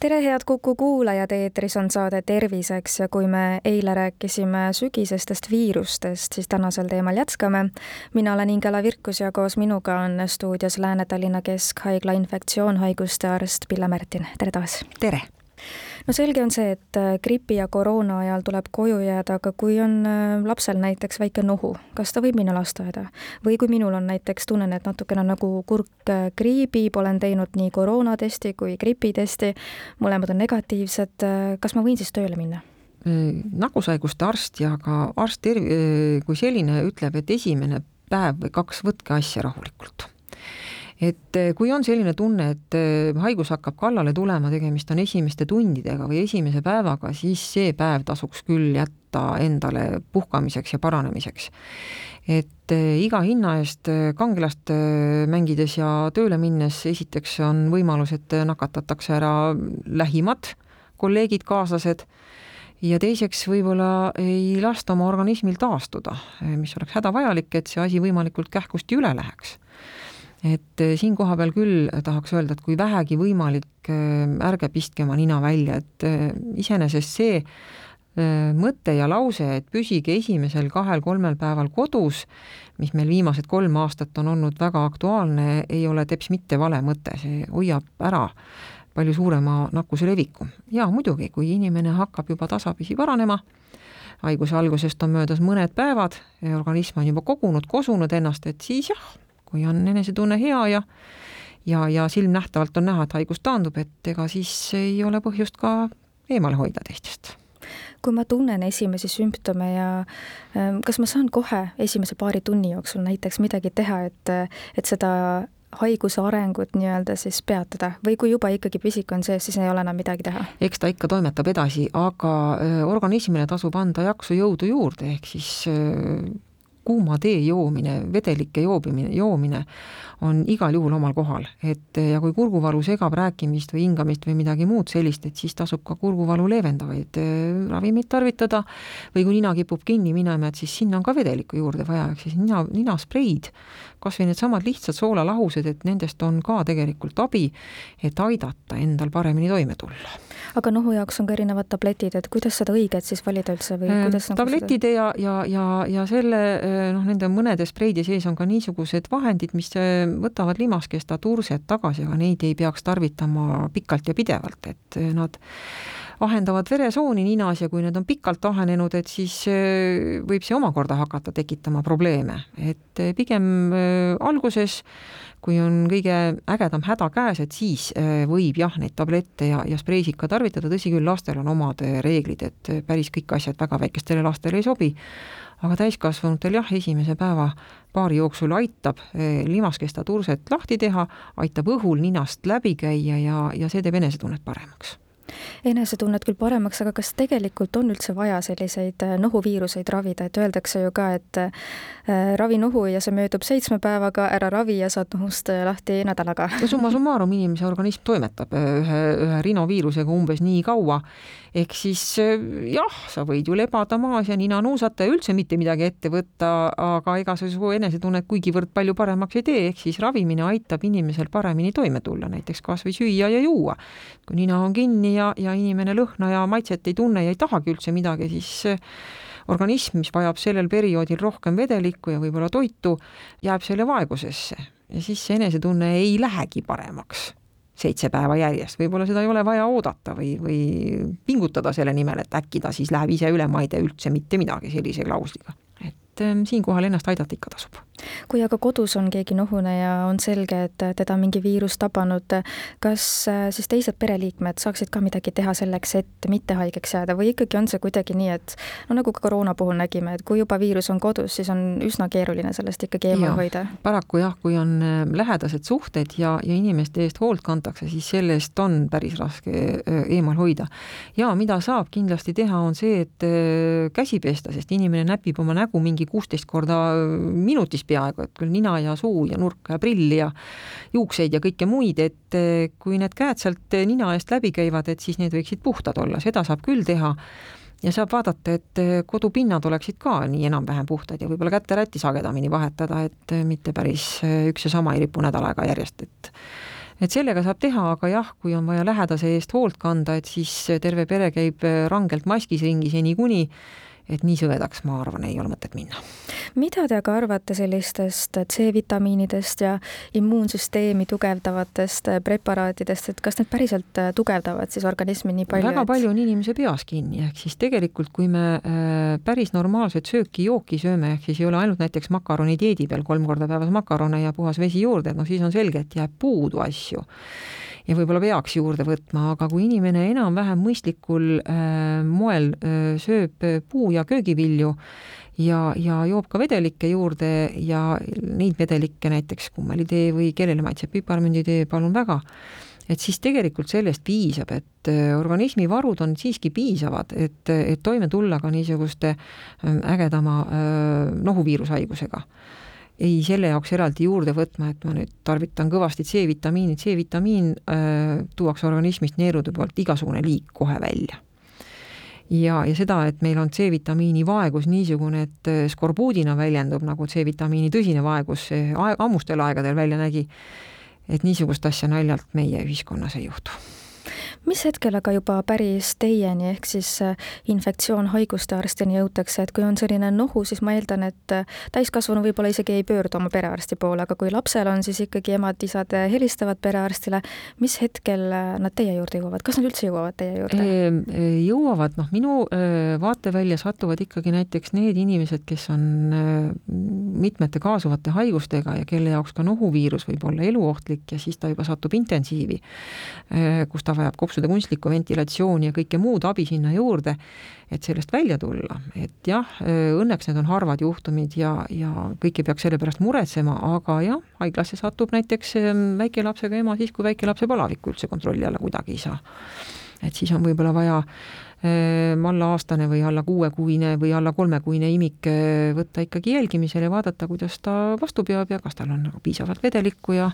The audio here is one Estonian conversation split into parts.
tere, head Kuku kuulajad, eetris on saade Terviseks ja kui me eile rääkisime sügisestest viirustest, siis tänasel teemal jätkame. mina olen Ingela Virkus ja koos minuga on stuudios Lääne-Tallinna Keskhaigla infektsioonhaiguste arst Pille Märtin, tere taas! tere! No selge on see, et äh, gripi ja koroona ajal tuleb koju jääda, aga kui on äh, lapsel näiteks väike nohu, kas ta võib minna lasteaeda? või kui minul on näiteks, tunnen, et natukene nagu kurk äh, kriibib, olen teinud nii koroonatesti kui gripitesti, mõlemad on negatiivsed, kas ma võin siis tööle minna? nakkushaiguste arst ja ka arst terv-, kui selline ütleb, et esimene päev või kaks, võtke asja rahulikult et eh, kui on selline tunne, et eh, haigus hakkab kallale tulema, tegemist on esimeste tundidega või esimese päevaga, siis see päev tasuks küll jätta endale puhkamiseks ja paranemiseks. et eh, iga hinna eest kangelast mängides ja tööle minnes esiteks on võimalus, et nakatatakse ära lähimad kolleegid, kaaslased ja teiseks võib-olla ei lasta oma organismil taastuda, mis oleks hädavajalik, et see asi võimalikult kähkusti üle läheks et eh, siin kohapeal küll tahaks öelda, et kui vähegi võimalik, eh, ärge pistke oma nina välja, et iseenesest see mõte ja lause, et püsige esimesel kahel-kolmel päeval kodus, mis meil viimased kolm aastat on olnud väga aktuaalne, ei ole teps mitte vale mõte, see hoiab ära palju suurema nakkuse leviku. ja muidugi, kui inimene hakkab juba tasapisi paranema, haiguse algusest on möödas mõned päevad, organism on juba kogunud, kosunud ennast, et siis jah, kui on enesetunne hea ja ja, ja silmnähtavalt on näha, et haigus taandub, et ega siis ei ole põhjust ka eemale hoida teistest kui ma tunnen esimesi sümptome ja ähm, kas ma saan kohe esimese paari tunni jooksul näiteks midagi teha, et, et seda haiguse arengut nii-öelda siis peatada või kui juba ikkagi pisik on sees, siis ei ole enam midagi teha? eks ta ikka toimetab edasi, aga äh, organismile tasub anda jaksu jõudu juurde, ehk siis äh, kuuma tee joomine, vedelike joobimine, joomine on igal juhul omal kohal, et ja kui kurguvalu segab rääkimist või hingamist või midagi muud sellist, et siis tasub ka kurguvalu leevendavaid äh, ravimeid tarvitada. Või kui nina kipub kinni minema, et siis sinna on ka vedelikku juurde vaja, ehk siis nina, ninaspreid, kas või needsamad lihtsad soolalahused, et nendest on ka tegelikult abi, et aidata endal paremini toime tulla aga nohu jaoks on ka erinevad tabletid, et kuidas seda õiget siis valida üldse või äh, kuidas nagu tabletide seda... ja, ja, ja, ja selle äh, noh, nende mõnede spreide sees on ka niisugused vahendid, mis äh, võtavad limaskesta turset tagasi, aga neid ei peaks tarvitama pikalt ja pidevalt, et nad ahendavad veresooni ninas ja kui need on pikalt ahenenud, et siis võib see omakorda hakata tekitama probleeme, et pigem alguses kui on kõige ägedam häda käes, et siis äh, võib jah, neid tablette ja, ja spreisid ka tarvitada, tõsi küll, lastel on omad äh, reeglid, et äh, päris kõik asjad väga väikestele lastele ei sobi, aga täiskasvanutel jah, esimese päeva paari jooksul aitab limaskesta turset lahti teha, aitab õhul ninast läbi käia ja, ja see teeb enesetunnet paremaks enesetunnet küll paremaks, aga kas tegelikult on üldse vaja selliseid äh, nohuviiruseid ravida, et öeldakse ju ka, et äh, ravi nohu ja see möödub seitsme päevaga, ära ravi ja saad nohust äh, lahti nädalaga. no summa summarum inimese organism toimetab ühe, ühe rinoviirusega umbes nii kaua, ehk siis jah, sa võid ju lebada maas ja nina nuusata ja üldse mitte midagi ette võtta, aga ega see su enesetunnet kuigivõrd palju paremaks ei tee, ehk siis ravimine aitab inimesel paremini toime tulla, näiteks kas või süüa ja juua. kui nina on kinni ja, ja inimene lõhna ja maitset ei tunne ja ei tahagi üldse midagi, siis organism, mis vajab sellel perioodil rohkem vedelikku ja võib-olla toitu, jääb selle vaegusesse ja siis see enesetunne ei lähegi paremaks seitse päeva järjest, võib-olla seda ei ole vaja oodata või, või pingutada selle nimel, et äkki ta siis läheb ise üle, ma ei tee üldse mitte midagi sellise klausliga. Et eh, siinkohal ennast aidata ikka tasub kui aga kodus on keegi nohune ja on selge, et teda mingi viirus tabanud, kas äh, siis teised pereliikmed saaksid ka midagi teha selleks, et mitte haigeks jääda või ikkagi on see kuidagi nii, et no nagu ka koroona puhul nägime, et kui juba viirus on kodus, siis on üsna keeruline sellest ikkagi eemal hoida? paraku jah, kui on äh, lähedased suhted ja, ja inimeste eest hoolt kantakse, siis selle eest on päris raske äh, eemal hoida. ja mida saab kindlasti teha, on see, et käsi pesta, sest inimene näpib oma nägu mingi kuusteist korda minutis peaaegu, et küll nina ja suu ja nurk ja prill ja juukseid ja kõike muid, et kui need käed sealt nina eest läbi käivad, et siis need võiksid puhtad olla, seda saab küll teha. Ja saab vaadata, et kodupinnad oleksid ka nii enam-vähem puhtad ja võib-olla käterätti sagedamini vahetada, et mitte päris üks ja sama ei ripu nädal aega järjest, et et sellega saab teha, aga jah, kui on vaja lähedase eest hoolt kanda, et siis terve pere käib rangelt maskis ringi seni kuni et nii sõvedaks, ma arvan, ei ole mõtet minna. mida te aga arvate sellistest C-vitamiinidest ja immuunsüsteemi tugevdavatest preparaatidest, et kas need päriselt tugevdavad siis organismi nii palju? väga et... palju on inimese peas kinni, ehk siis tegelikult, kui me äh, päris normaalset sööki-jooki sööme, ehk siis ei ole ainult näiteks makaroni dieedi peal kolm korda päevas makarone ja puhas vesi juurde, noh, siis on selge, et jääb puudu asju ja võib-olla peaks juurde võtma, aga kui inimene enam-vähem mõistlikul äh, moel äh, sööb puu- ja köögivilju ja, ja joob ka vedelikke juurde ja neid vedelikke näiteks kummelitee või kellele maitseb piparmünditee, palun väga, et siis tegelikult sellest piisab, et äh, organismi varud on siiski piisavad, et, et toime tulla ka niisuguste ägedama nohuviirushaigusega ei selle jaoks eraldi juurde võtma, et ma nüüd tarvitan kõvasti C-vitamiini, C-vitamiin äh, tuuakse organismist neerude poolt igasugune liik kohe välja. ja, ja seda, et meil on C-vitamiini vaegus niisugune, et äh, skorbuudina väljendub, nagu C-vitamiini tõsine vaegus aeg, ammustel aegadel välja nägi, et niisugust asja naljalt meie ühiskonnas ei juhtu mis hetkel aga juba päris teieni ehk siis äh, infektsioon haiguste arstini jõutakse, et kui on selline nohu, siis ma eeldan, et äh, täiskasvanu võib-olla isegi ei pöördu oma perearsti poole, aga kui lapsel on, siis ikkagi emad-isad äh, helistavad perearstile. mis hetkel nad teie juurde jõuavad, kas nad üldse jõuavad teie juurde? jõuavad, noh, minu vaatevälja satuvad ikkagi näiteks need inimesed, kes on mitmete kaasuvate haigustega ja kelle jaoks ka nohuviirus võib olla eluohtlik ja siis ta juba satub intensiivi, kus ta vajab kopsude kunstlikku ventilatsiooni ja kõike muud abi sinna juurde, et sellest välja tulla, et jah, õnneks need on harvad juhtumid ja, ja kõik ei peaks selle pärast muretsema, aga jah, haiglasse satub näiteks ehm, väikelapsega ema siis, kui väikelapse palavik üldse kontrolli alla kuidagi ei saa. Et siis on võib-olla vaja ehm, alla aastane või alla kuuekuine või alla kolmekuine imik ehm, võtta ikkagi jälgimisele ja vaadata, kuidas ta vastu peab ja kas tal on nagu piisavalt vedelikku ja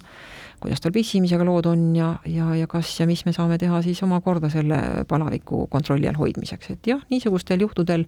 kuidas tal pissimisega lood on ja, ja, ja kas ja mis me saame teha siis omakorda selle palaviku kontrolli all hoidmiseks, et jah, niisugustel juhtudel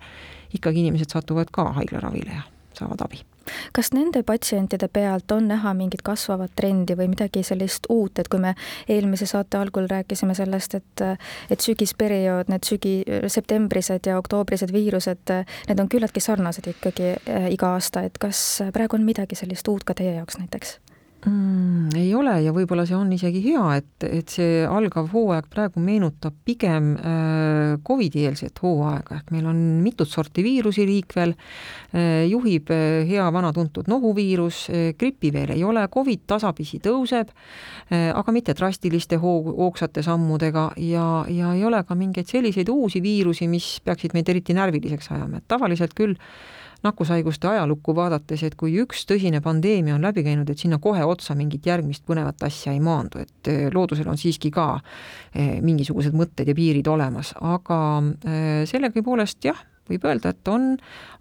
ikkagi inimesed satuvad ka haiglaravile ja saavad abi kas nende patsientide pealt on näha mingit kasvavat trendi või midagi sellist uut, et kui me eelmise saate algul rääkisime sellest, et et sügisperiood, need sügi, septembrised ja oktoobrised viirused, need on küllaltki sarnased ikkagi eh, iga aasta, et kas praegu on midagi sellist uut ka teie jaoks näiteks? Mm,? ei ole ja võib-olla see on isegi hea, et, et see algav hooaeg praegu meenutab pigem äh, Covidi-eelset hooaega, ehk meil on mitut sorti viirusi liikvel äh,, juhib äh, hea vana tuntud nohuviirus äh,, grippi veel ei ole, Covid tasapisi tõuseb äh,, aga mitte drastiliste hoog, hoogsate sammudega ja, ja ei ole ka mingeid selliseid uusi viirusi, mis peaksid meid eriti närviliseks ajama, et tavaliselt küll nakkushaiguste ajalukku vaadates, et kui üks tõsine pandeemia on läbi käinud, et sinna kohe otsa mingit järgmist põnevat asja ei maandu, et eh, loodusel on siiski ka eh, mingisugused mõtted ja piirid olemas, aga eh, sellegipoolest jah võib öelda, et on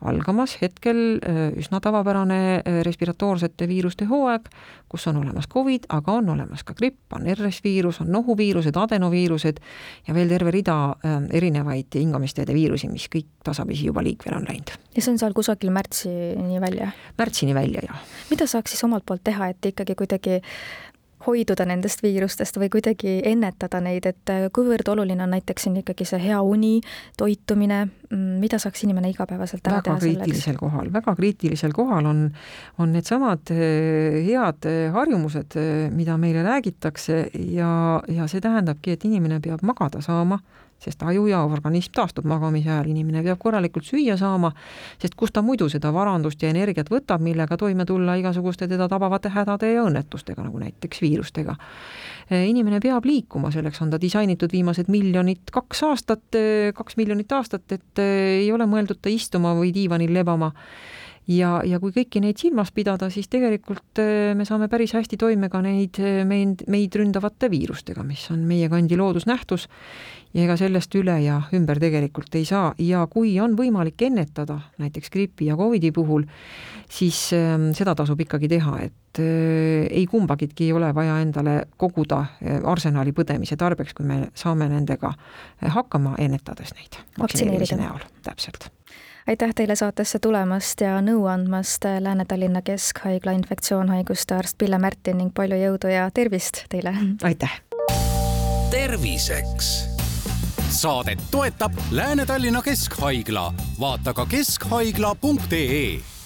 algamas hetkel äh, üsna tavapärane äh, respiratoorsete viiruste hooaeg, kus on olemas Covid, aga on olemas ka gripp, on RS-viirus, on nohuviirused, adenoviirused ja veel terve rida äh, erinevaid hingamisteede viirusi, mis kõik tasapisi juba liikvele on läinud. ja see on seal kusagil märtsini välja? märtsini välja, jah. mida saaks siis omalt poolt teha, et ikkagi kuidagi hoiduda nendest viirustest või kuidagi ennetada neid, et äh, kuivõrd oluline on näiteks siin ikkagi see hea uni, toitumine, mm, mida saaks inimene igapäevaselt ära väga teha selleks? väga kriitilisel kohal, väga kriitilisel kohal on, on needsamad äh, head äh, harjumused, mida meile räägitakse ja, ja see tähendabki, et inimene peab magada saama sest aju ja organism taastub magamise ajal, inimene peab korralikult süüa saama, sest kust ta muidu seda varandust ja energiat võtab, millega toime tulla igasuguste teda tabavate hädade ja õnnetustega, nagu näiteks viirustega. inimene peab liikuma, selleks on ta disainitud viimased miljonit, kaks aastat, kaks miljonit aastat, et ei ole mõeldud ta istuma või diivanil lebama ja, ja kui kõiki neid silmas pidada, siis tegelikult me saame päris hästi toime ka neid meid, meid ründavate viirustega, mis on meie kandi loodusnähtus. Ja ega sellest üle ja ümber tegelikult ei saa. Ja kui on võimalik ennetada näiteks gripi ja Covidi puhul, siis äh, seda tasub ikkagi teha, et äh, ei kumbagitki ei ole vaja endale koguda äh, arsenali põdemise tarbeks, kui me saame nendega äh, hakkama, ennetades neid vaktsineerimise näol, täpselt aitäh teile saatesse tulemast ja nõu andmast, Lääne-Tallinna Keskhaigla infektsioonhaiguste arst Pille Märtin ning palju jõudu ja tervist teile! aitäh! terviseks saadet toetab Lääne-Tallinna Keskhaigla, vaata ka keskhaigla.ee